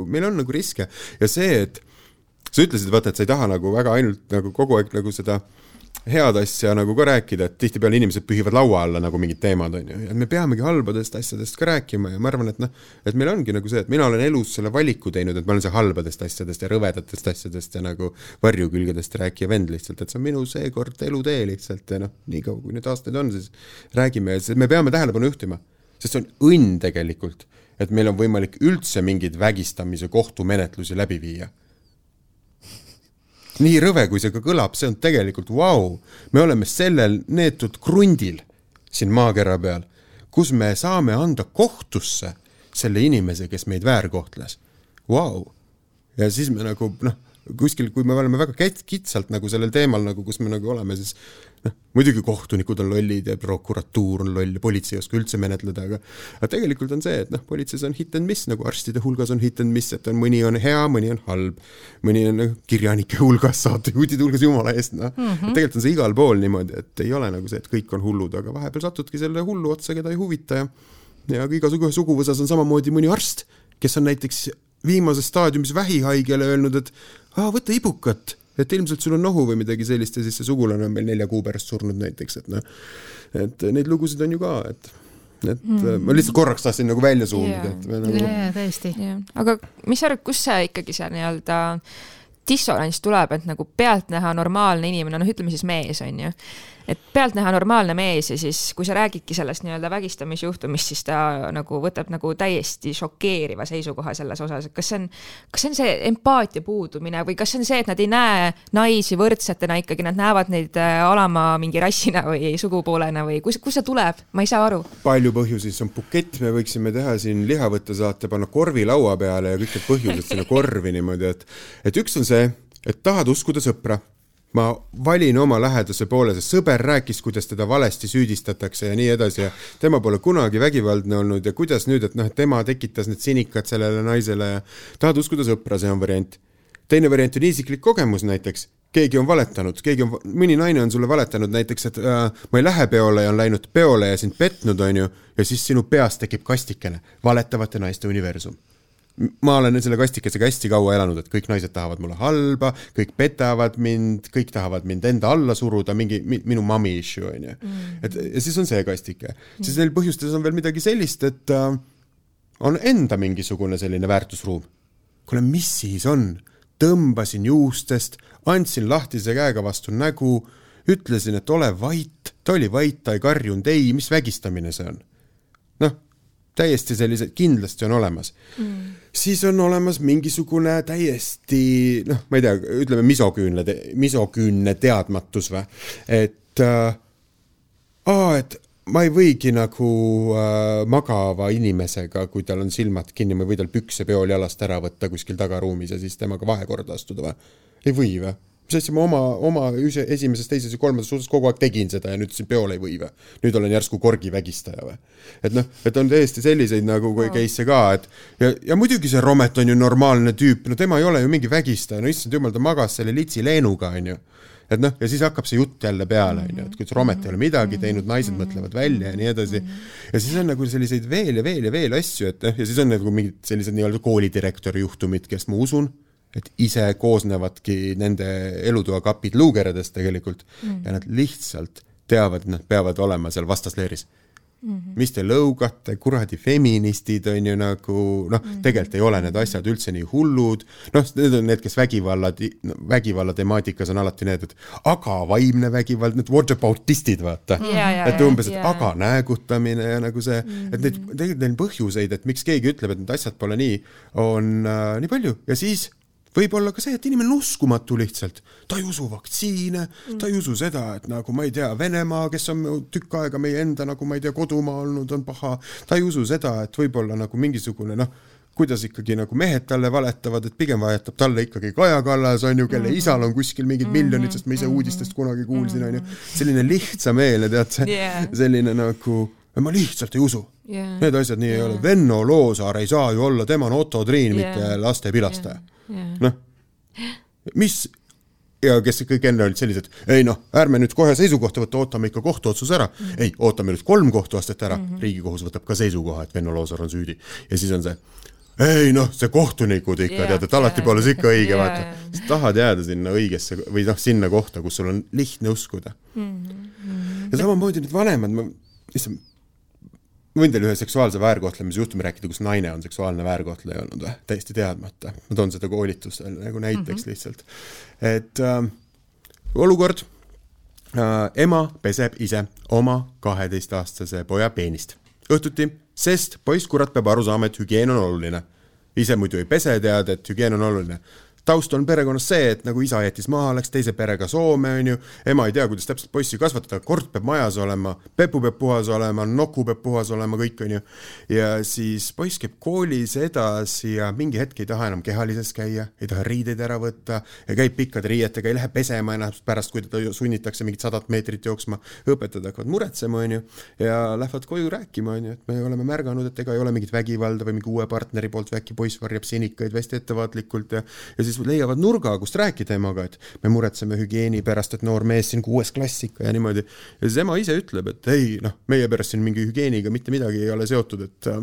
meil on nagu riske ja see, et sa ütlesid, vaata, et sa ei taha nagu väga ainult nagu kogu aeg nagu seda äh, head asja nagu ka rääkida, et tihtipeale inimesed pühivad laua alla nagu mingid teemad, on ju, ja me peamegi halbadest asjadest ka rääkima ja ma arvan, et noh, et meil ongi nagu see, et mina olen elus selle valiku teinud, et ma olen see halbadest asjadest ja rõvedatest asjadest ja nagu varjukülgedest rääkija vend lihtsalt, et see on minu seekord elutee lihtsalt ja noh, niikaua kui neid aastaid on, siis räägime ja me peame tähelepanu juhtima, sest see on õnn tegelikult, et meil on võimalik üldse mingeid vägistamise kohtumenetlusi läbi viia nii rõve, kui see ka kõlab, see on tegelikult vau wow.. me oleme sellel neetud krundil siin maakera peal, kus me saame anda kohtusse selle inimese, kes meid väärkohtles. Vau! ja siis me nagu noh, kuskil, kui me oleme väga kitsalt nagu sellel teemal nagu, kus me nagu oleme, siis noh, muidugi kohtunikud on lollid ja prokuratuur on loll ja politsei ei oska üldse menetleda, aga aga tegelikult on see, et noh, politseis on hit and miss, nagu arstide hulgas on hit and miss, et on, mõni on hea, mõni on halb, mõni on noh, kirjanike hulgas, saatejuhtide hulgas, jumala eest, noh. Mm -hmm.. tegelikult on see igal pool niimoodi, et ei ole nagu see, et kõik on hullud, aga vahepeal satudki selle hullu otsa, keda ei huvita ja ja igasugu suguvõsas on samamoodi mõni arst, kes on näiteks viimases staadiumis vähihaigele öelnud, et aa, võta ibukat et ilmselt sul on nohu või midagi sellist ja siis see sugulane on meil nelja kuu pärast surnud näiteks, et noh, et neid lugusid on ju ka, et et mm. ma lihtsalt korraks tahtsin nagu välja suunida yeah., et me nagu yeah, tõesti yeah.. aga mis sa arvad, kus see ikkagi see nii-öelda dissonants tuleb, et nagu pealtnäha normaalne inimene, noh, ütleme siis mees, on ju et pealtnäha normaalne mees ja siis, kui sa räägidki sellest nii-öelda vägistamisjuhtumist, siis ta nagu võtab nagu täiesti šokeeriva seisukoha selles osas, et kas see on, kas see on see empaatia puudumine või kas see on see, et nad ei näe naisi võrdsetena ikkagi, nad näevad neid äh, alama mingi rassina või sugupoolena või kus, kust see tuleb, ma ei saa aru. palju põhjusi, see on bukett, me võiksime teha siin lihavõttesaate, panna korvi laua peale ja kõik need põhjused sinna korvi niimoodi, et et üks on see, et tahad uskuda sõpra ma valin oma lähedase poole, sest sõber rääkis, kuidas teda valesti süüdistatakse ja nii edasi ja tema pole kunagi vägivaldne olnud ja kuidas nüüd, et noh, et tema tekitas need sinikad sellele naisele ja tahad uskuda sõpra, see on variant. teine variant on isiklik kogemus näiteks, keegi on valetanud, keegi on, mõni naine on sulle valetanud näiteks, et äh, ma ei lähe peole ja on läinud peole ja sind petnud, on ju, ja siis sinu peas tekib kastikene, valetavate naiste universum ma olen selle kastikesega hästi kaua elanud, et kõik naised tahavad mulle halba, kõik petavad mind, kõik tahavad mind enda alla suruda, mingi minu mommy issue on ju. Mm. et ja siis on see kastike mm., siis neil põhjustes on veel midagi sellist, et äh, on enda mingisugune selline väärtusruum. kuule, mis siis on? tõmbasin juustest, andsin lahtise käega vastu nägu, ütlesin, et ole vait, ta oli vait, ta ei karjunud, ei, mis vägistamine see on? noh täiesti sellised, kindlasti on olemas mm.. siis on olemas mingisugune täiesti noh, ma ei tea, ütleme misoküünne, misoküünne teadmatus või, et äh, aa, et ma ei võigi nagu äh, magava inimesega, kui tal on silmad kinni, ma ei või tal pükse peol jalast ära võtta kuskil tagaruumis ja siis temaga vahekorda astuda või? ei või või? Mis asja, ma oma, oma esimeses, teises ja kolmandas suhtes kogu aeg tegin seda ja nüüd ütlesin peole ei või või? nüüd olen järsku korgivägistaja või? et noh, et on täiesti selliseid nagu no. case'e ka, et ja, ja muidugi see Romet on ju normaalne tüüp, no tema ei ole ju mingi vägistaja, no issand jumal, ta magas selle litsi leenuga, onju et noh, ja siis hakkab see jutt jälle peale, on ju, et kuidas Romet ei ole midagi teinud, naised mõtlevad välja ja nii edasi. ja siis on nagu selliseid veel ja veel ja veel asju, et noh, ja siis on nagu mingid sellised nii-öelda koolidirektori juhtumid, kes ma usun, et ise koosnevadki nende elutoakapid luukeredest tegelikult mm. ja nad lihtsalt teavad, et nad peavad olema seal vastasleeris Mm -hmm. mis te lõugate, kuradi feministid on ju nagu noh mm -hmm., tegelikult ei ole need asjad üldse nii hullud, noh, need on need, kes vägivalla, vägivalla temaatikas on alati need, et aga vaimne vägivald, need whataboutistid, vaata yeah,. et umbes, et yeah. aga näägutamine ja nagu see mm, -hmm. et neid, tegelikult neil põhjuseid, et miks keegi ütleb, et need asjad pole nii, on äh, nii palju ja siis võib olla ka see, et inimene on uskumatu lihtsalt, ta ei usu vaktsiine mm., ta ei usu seda, et nagu ma ei tea, Venemaa, kes on tükk aega meie enda nagu ma ei tea, kodumaa olnud, on paha, ta ei usu seda, et võib-olla nagu mingisugune noh, kuidas ikkagi nagu mehed talle valetavad, et pigem valetab talle ikkagi Kaja Kallas, on ju, kelle mm -hmm. isal on kuskil mingid mm -hmm. miljonid, sest ma ise uudistest kunagi kuulsin, on ju. selline lihtsameelne, tead see yeah., selline nagu, ma lihtsalt ei usu yeah.. Need asjad nii yeah. ei ole. Venno Loosaar ei saa ju olla, tema on Otto Triin yeah., mitte lastepilastaja yeah noh, mis ja kes kõik enne olid sellised, ei noh, ärme nüüd kohe seisukohta võtta, ootame ikka kohtuotsuse ära mm. -hmm. ei, ootame nüüd kolm kohtuastet ära mm, -hmm. riigikohus võtab ka seisukoha, et Venno Loosaar on süüdi ja siis on see ei noh, see kohtunikud ikka yeah, tead, et alati yeah, pole see ikka õige yeah,, vaata sa tahad jääda sinna õigesse või noh, sinna kohta, kus sul on lihtne uskuda mm. -hmm. ja samamoodi need vanemad, ma, issand, võin teile ühe seksuaalse väärkohtlemise juhtumi rääkida, kus naine on seksuaalne väärkohtleja olnud või, täiesti teadmata. ma toon seda koolitusel nagu näiteks mm -hmm. lihtsalt. et äh, olukord äh,, ema peseb ise oma kaheteistaastase poja peenist õhtuti, sest poiss kurat peab aru saama, et hügieen on oluline. ise muidu ei pese, tead, et hügieen on oluline taust on perekonnas see, et nagu isa jättis maha, läks teise perega Soome, on ju, ema ei tea, kuidas täpselt poissi kasvatada, kord peab majas olema, pepu peab puhas olema, noku peab puhas olema, kõik, on ju. ja siis poiss käib koolis edasi ja mingi hetk ei taha enam kehalises käia, ei taha riideid ära võtta ja käib pikkade riietega, ei lähe pesema ennast pärast, kui teda sunnitakse mingit sadat meetrit jooksma. õpetajad hakkavad muretsema, on ju, ja lähevad koju rääkima, on ju, et me oleme märganud, et ega ei ole mingit vägivalda või mingi uue partneri poolt või äkki poiss varjab sinikaid hästi ettevaatlikult ja, ja siis siis leiavad nurga, kust rääkida emaga, et me muretseme hügieeni pärast, et noor mees siin kuues klass ikka ja niimoodi. ja siis ema ise ütleb, et ei noh, meie perest siin mingi hügieeniga mitte midagi ei ole seotud, et äh,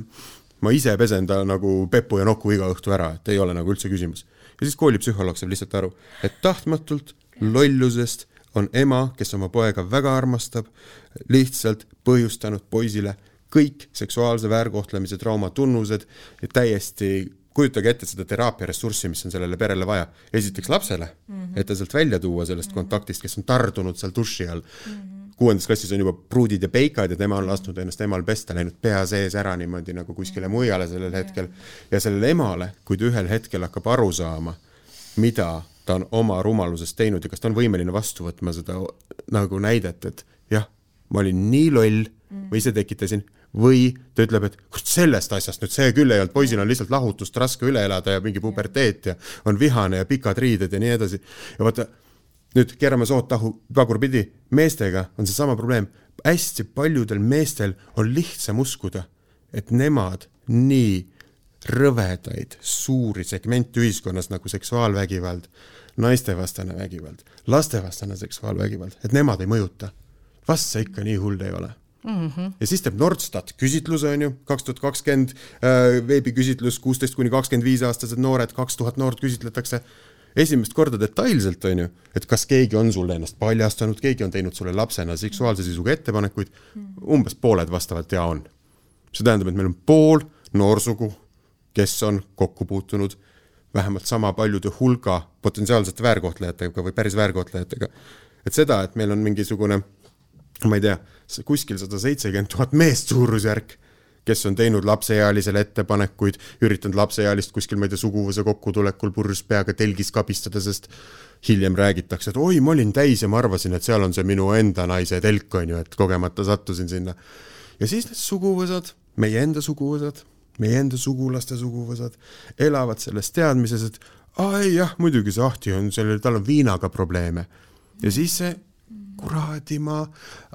ma ise pesen ta nagu pepu ja noku iga õhtu ära, et ei ole nagu üldse küsimus. ja siis koolipsühholoog saab lihtsalt aru, et tahtmatult, lollusest on ema, kes oma poega väga armastab, lihtsalt põhjustanud poisile kõik seksuaalse väärkohtlemise trauma tunnused täiesti kujutage ette seda teraapia ressurssi, mis on sellele perele vaja. esiteks lapsele mm, -hmm. et ta sealt välja tuua sellest mm -hmm. kontaktist, kes on tardunud seal duši all mm. -hmm. kuuendas klassis on juba pruudid ja peikad ja tema on lasknud ennast emal pesta, läinud pea sees ära niimoodi nagu kuskile mujale sellel hetkel. ja sellele emale, kui ta ühel hetkel hakkab aru saama, mida ta on oma rumalusest teinud ja kas ta on võimeline vastu võtma seda nagu näidet, et jah, ma olin nii loll, ma ise tekitasin või ta ütleb, et kust sellest asjast nüüd see küll ei olnud, poisil on lihtsalt lahutust raske üle elada ja mingi puberteet ja on vihane ja pikad riided ja nii edasi. ja vaata, nüüd keerame sood tahu tagurpidi, meestega on seesama probleem, hästi paljudel meestel on lihtsam uskuda, et nemad nii rõvedaid suuri segmente ühiskonnas nagu seksuaalvägivald, naistevastane vägivald, lastevastane seksuaalvägivald, et nemad ei mõjuta. vast see ikka nii hull ei ole mm. -hmm. ja siis teeb Nordstat küsitluse, on ju, kaks tuhat kakskümmend äh, veebiküsitlus, kuusteist kuni kakskümmend viis aastased noored, kaks tuhat noort küsitletakse esimest korda detailselt, on ju, et kas keegi on sulle ennast paljastanud, keegi on teinud sulle lapsena seksuaalse sisuga ettepanekuid, umbes pooled vastavad ja on. see tähendab, et meil on pool noorsugu, kes on kokku puutunud vähemalt sama paljude hulga potentsiaalsete väärkohtlejatega või päris väärkohtlejatega. et seda, et meil on mingisugune ma ei tea, kuskil sada seitsekümmend tuhat meest suurusjärk, kes on teinud lapseealisele ettepanekuid, üritanud lapseealist kuskil, ma ei tea, suguvõsa kokkutulekul purjus peaga telgis kabistada, sest hiljem räägitakse, et oi, ma olin täis ja ma arvasin, et seal on see minu enda naise telk, on ju, et kogemata sattusin sinna. ja siis need suguvõsad, meie enda suguvõsad, meie enda sugulaste suguvõsad, elavad selles teadmises, et aa ei jah, muidugi see Ahti on sellel, tal on viinaga probleeme. ja siis see kuradima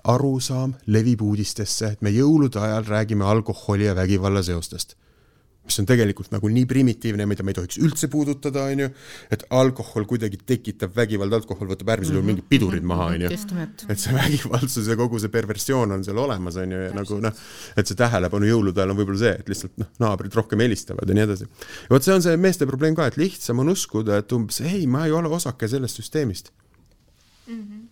arusaam levib uudistesse, et me jõulude ajal räägime alkoholi ja vägivalla seostest. mis on tegelikult nagu nii primitiivne, mida me ei tohiks üldse puudutada, on ju, et alkohol kuidagi tekitab vägivalda, alkohol võtab äärmisel juhul mingid pidurid maha, on ju. et see vägivaldsus ja kogu see perversioon on seal olemas, on ju, ja nagu noh, et see tähelepanu jõulude ajal on võib-olla see, et lihtsalt noh, naabrid rohkem helistavad ja nii edasi. ja vot see on see meeste probleem ka, et lihtsam on uskuda, et umbes ei, ma ei ole osake sellest süsteemist mm. -hmm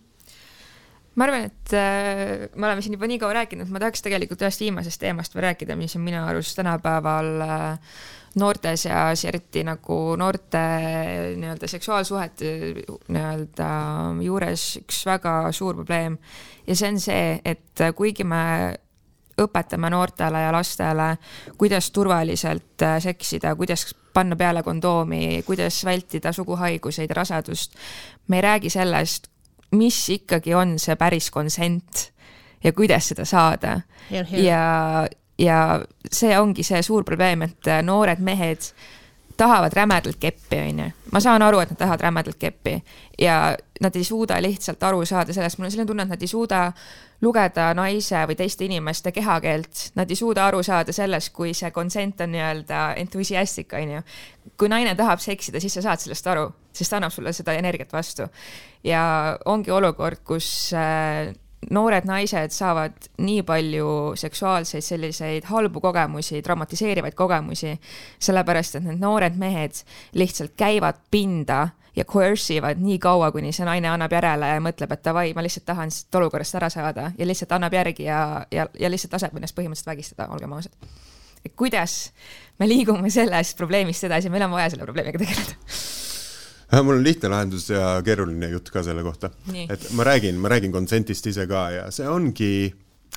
ma arvan, et äh, me oleme siin juba nii kaua rääkinud, ma tahaks tegelikult ühest viimasest teemast veel rääkida, mis on minu arust tänapäeval äh, noorte seas, eriti nagu noorte nii-öelda seksuaalsuhete nii-öelda juures üks väga suur probleem. ja see on see, et kuigi me õpetame noortele ja lastele, kuidas turvaliselt äh, seksida, kuidas panna peale kondoomi, kuidas vältida suguhaiguseid rasedust. me ei räägi sellest, mis ikkagi on see päris konsent ja kuidas seda saada. ja, ja see ongi see suur probleem, et noored mehed tahavad rämedalt keppi, onju. ma saan aru, et nad tahavad rämedalt keppi ja nad ei suuda lihtsalt aru saada sellest, mul on selline tunne, et nad ei suuda lugeda naise või teiste inimeste kehakeelt, nad ei suuda aru saada sellest, kui see consent on nii-öelda enthusiastic, onju. kui naine tahab seksida, siis sa saad sellest aru, sest ta annab sulle seda energiat vastu. ja ongi olukord, kus äh, noored naised saavad nii palju seksuaalseid selliseid halbu kogemusi, traumatiseerivaid kogemusi, sellepärast et need noored mehed lihtsalt käivad pinda ja coerce ivad nii kaua, kuni see naine annab järele ja mõtleb, et davai, ma lihtsalt tahan siit olukorrast ära saada ja lihtsalt annab järgi ja, ja, ja lihtsalt laseb ennast põhimõtteliselt vägistada, olgem ausad. kuidas me liigume sellest probleemist edasi, meil on vaja selle probleemiga tegeleda mul on lihtne lahendus ja keeruline jutt ka selle kohta. et ma räägin, ma räägin consent'ist ise ka ja see ongi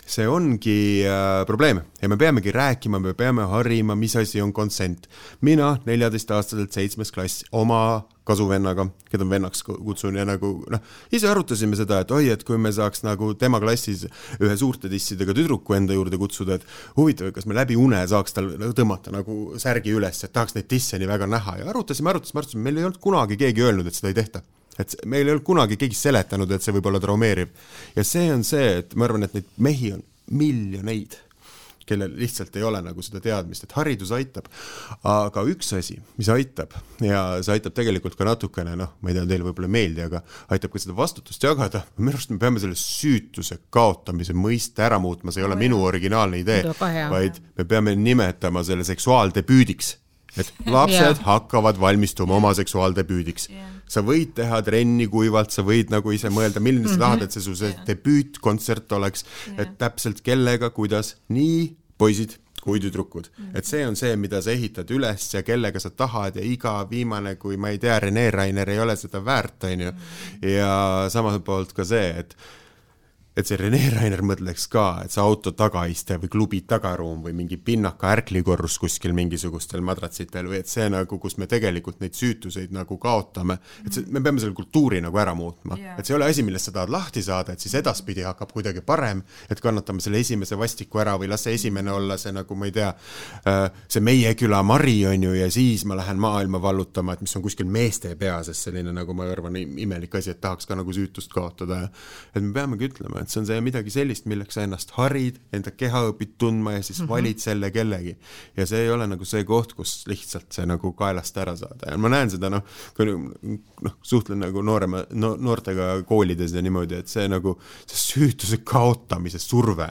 see ongi äh, probleem. Ja me peamegi rääkima, me peame harima, mis asi on consent. mina neljateistaastaselt seitsmes klass oma kasuvennaga, keda ma vennaks kutsun ja nagu noh, ise arutasime seda, et oi, et kui me saaks nagu tema klassis ühe suurte tissidega tüdruku enda juurde kutsuda, et huvitav, kas me läbi une saaks tal tõmmata nagu särgi üles, et tahaks neid tisse nii väga näha. Ja arutasime, arutasime, arutasime, meil ei olnud kunagi keegi öelnud, et seda ei tehta et meil ei olnud kunagi keegi seletanud, et see võib olla traumeeriv. ja see on see, et ma arvan, et neid mehi on miljoneid, kellel lihtsalt ei ole nagu seda teadmist, et haridus aitab. aga üks asi, mis aitab ja see aitab tegelikult ka natukene, noh, ma ei tea, teile võib-olla ei meeldi, aga aitab ka seda vastutust jagada, minu arust me peame selle süütuse kaotamise mõiste ära muutma, see ei ole oh, minu originaalne idee, vaid me peame nimetama selle seksuaaldebüüdiks et lapsed yeah. hakkavad valmistuma oma seksuaaldebüüdiks yeah.. sa võid teha trenni kuivalt, sa võid nagu ise mõelda, milline sa mm -hmm. tahad, et see su see yeah. debüütkontsert oleks yeah., et täpselt kellega, kuidas, nii poisid kui tüdrukud mm. -hmm. et see on see, mida sa ehitad üles ja kellega sa tahad ja iga viimane, kui ma ei tea, Rene Rainer ei ole seda väärt, on ju. Mhm. ja samalt poolt ka see, et et see Rene Rainer mõtleks ka, et see auto tagaiste või klubi tagaruum või mingi pinnaka ärklikorrus kuskil mingisugustel madratsitel või et see nagu, kus me tegelikult neid süütuseid nagu kaotame, et see, me peame selle kultuuri nagu ära muutma. Yeah.. et see ei ole asi, millest sa tahad lahti saada, et siis edaspidi hakkab kuidagi parem, et kannatame selle esimese vastiku ära või las see esimene olla see nagu ma ei tea, äh, see meie küla Mari on ju ja siis ma lähen maailma vallutama, et mis on kuskil meeste peas, sest selline nagu ma arvan, imelik asi, et tahaks ka nagu süütust kaotada ja et me peamegi ütlema, et see on see midagi sellist, milleks sa ennast harid, enda keha õpid tundma ja siis mm -hmm. valid selle kellegi. ja see ei ole nagu see koht, kus lihtsalt see nagu kaelast ära saada ja ma näen seda noh, kui noh, suhtlen nagu noorema no,, noortega koolides ja niimoodi, et see nagu, see süütuse kaotamise surve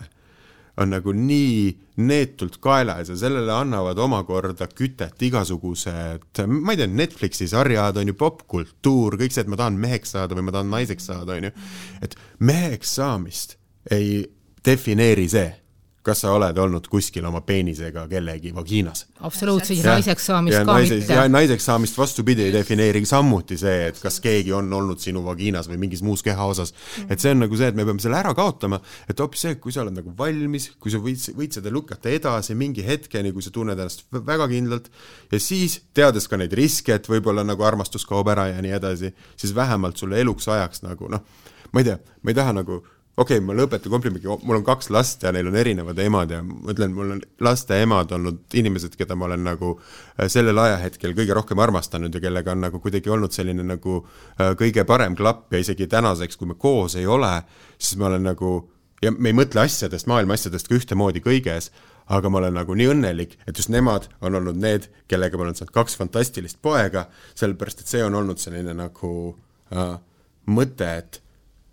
on nagu nii neetult kaelas ja sellele annavad omakorda kütet igasugused, ma ei tea, Netflixi sarjad on ju popkultuur, kõik see, et ma tahan meheks saada või ma tahan naiseks saada, on ju. et meheks saamist ei defineeri see, kas sa oled olnud kuskil oma peenisega kellegi vagiinas. absoluutselt, ja naiseks saamist ja ka naise, mitte. naiseks saamist vastupidi ei defineeri samuti see, et kas keegi on olnud sinu vagiinas või mingis muus kehaosas et see on nagu see, et me peame selle ära kaotama, et hoopis see, kui sa oled nagu valmis, kui sa võid, võid seda lükata edasi mingi hetkeni, kui sa tunned ennast väga kindlalt ja siis, teades ka neid riske, et võib-olla nagu armastus kaob ära ja nii edasi, siis vähemalt sulle eluks ajaks nagu noh, ma ei tea, ma ei taha nagu okei okay,, ma lõpetan komplimendi, mul on kaks last ja neil on erinevad emad ja ma ütlen, mul on laste emad olnud inimesed, keda ma olen nagu äh, sellel ajahetkel kõige rohkem armastanud ja kellega on nagu kuidagi olnud selline nagu äh, kõige parem klapp ja isegi tänaseks, kui me koos ei ole, siis ma olen nagu ja me ei mõtle asjadest, maailma asjadest ka ühtemoodi kõiges, aga ma olen nagu nii õnnelik, et just nemad on olnud need, kellega ma olen saanud kaks fantastilist poega, sellepärast et see on olnud selline nagu äh, mõte, et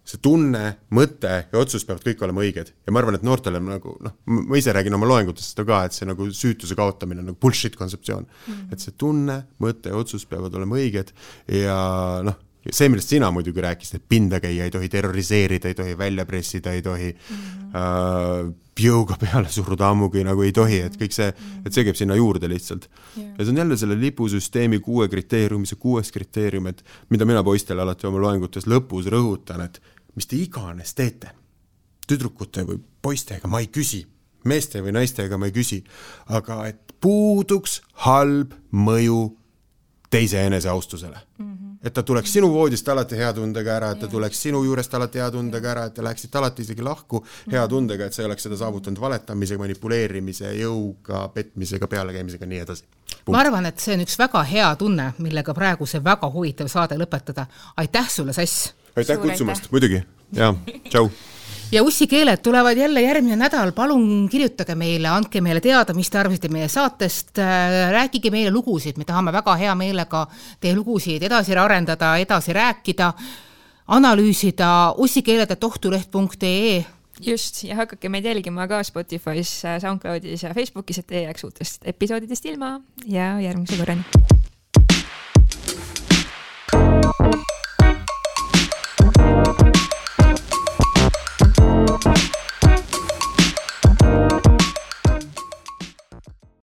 see tunne, mõte ja otsus peavad kõik olema õiged ja ma arvan, et noortele nagu noh, ma ise räägin oma loengutest seda ka, et see nagu süütuse kaotamine on nagu bullshit kontseptsioon mm. -hmm. et see tunne, mõte ja otsus peavad olema õiged ja noh, see, millest sina muidugi rääkisid, et pinda käia ei tohi, terroriseerida ei tohi, välja pressida ei tohi mm, -hmm. äh, jõuga peale suruda ammugi nagu ei tohi, et kõik see, et see käib sinna juurde lihtsalt yeah.. ja see on jälle selle lipusüsteemi kuue kriteeriumi, see kuues kriteerium, et mida mina poistele alati oma loengutes lõpus rõhutan, et mis te iganes teete, tüdrukute või poistega ma ei küsi, meeste või naistega ma ei küsi, aga et puuduks halb mõju teise eneseaustusele mm. -hmm. et ta tuleks sinu voodist alati hea tundega ära, et ta tuleks sinu juurest alati hea tundega ära, et te läheksite alati isegi lahku hea mhm. tundega, et sa ei oleks seda saavutanud valetamise, manipuleerimise, jõuga, petmisega, pealekäimisega, nii edasi. ma arvan, et see on üks väga hea tunne, millega praegu see väga huvitav saade lõpetada. aitäh sulle, Sass! aitäh kutsumast, muidugi. Ja tšau. Ja ussikeeled tulevad jälle järgmine nädal, palun kirjutage meile, andke meile teada, mis te arvasite meie saatest, äh, rääkige meile lugusid, me tahame väga hea meelega teie lugusid edasi arendada, edasi rääkida, analüüsida. Ussikeeled.ohtuleht.ee just, ja hakake meid jälgima ka Spotify's, äh, SoundCloudis ja Facebookis, et ei jääks uutest episoodidest ilma. Ja järgmise korrani.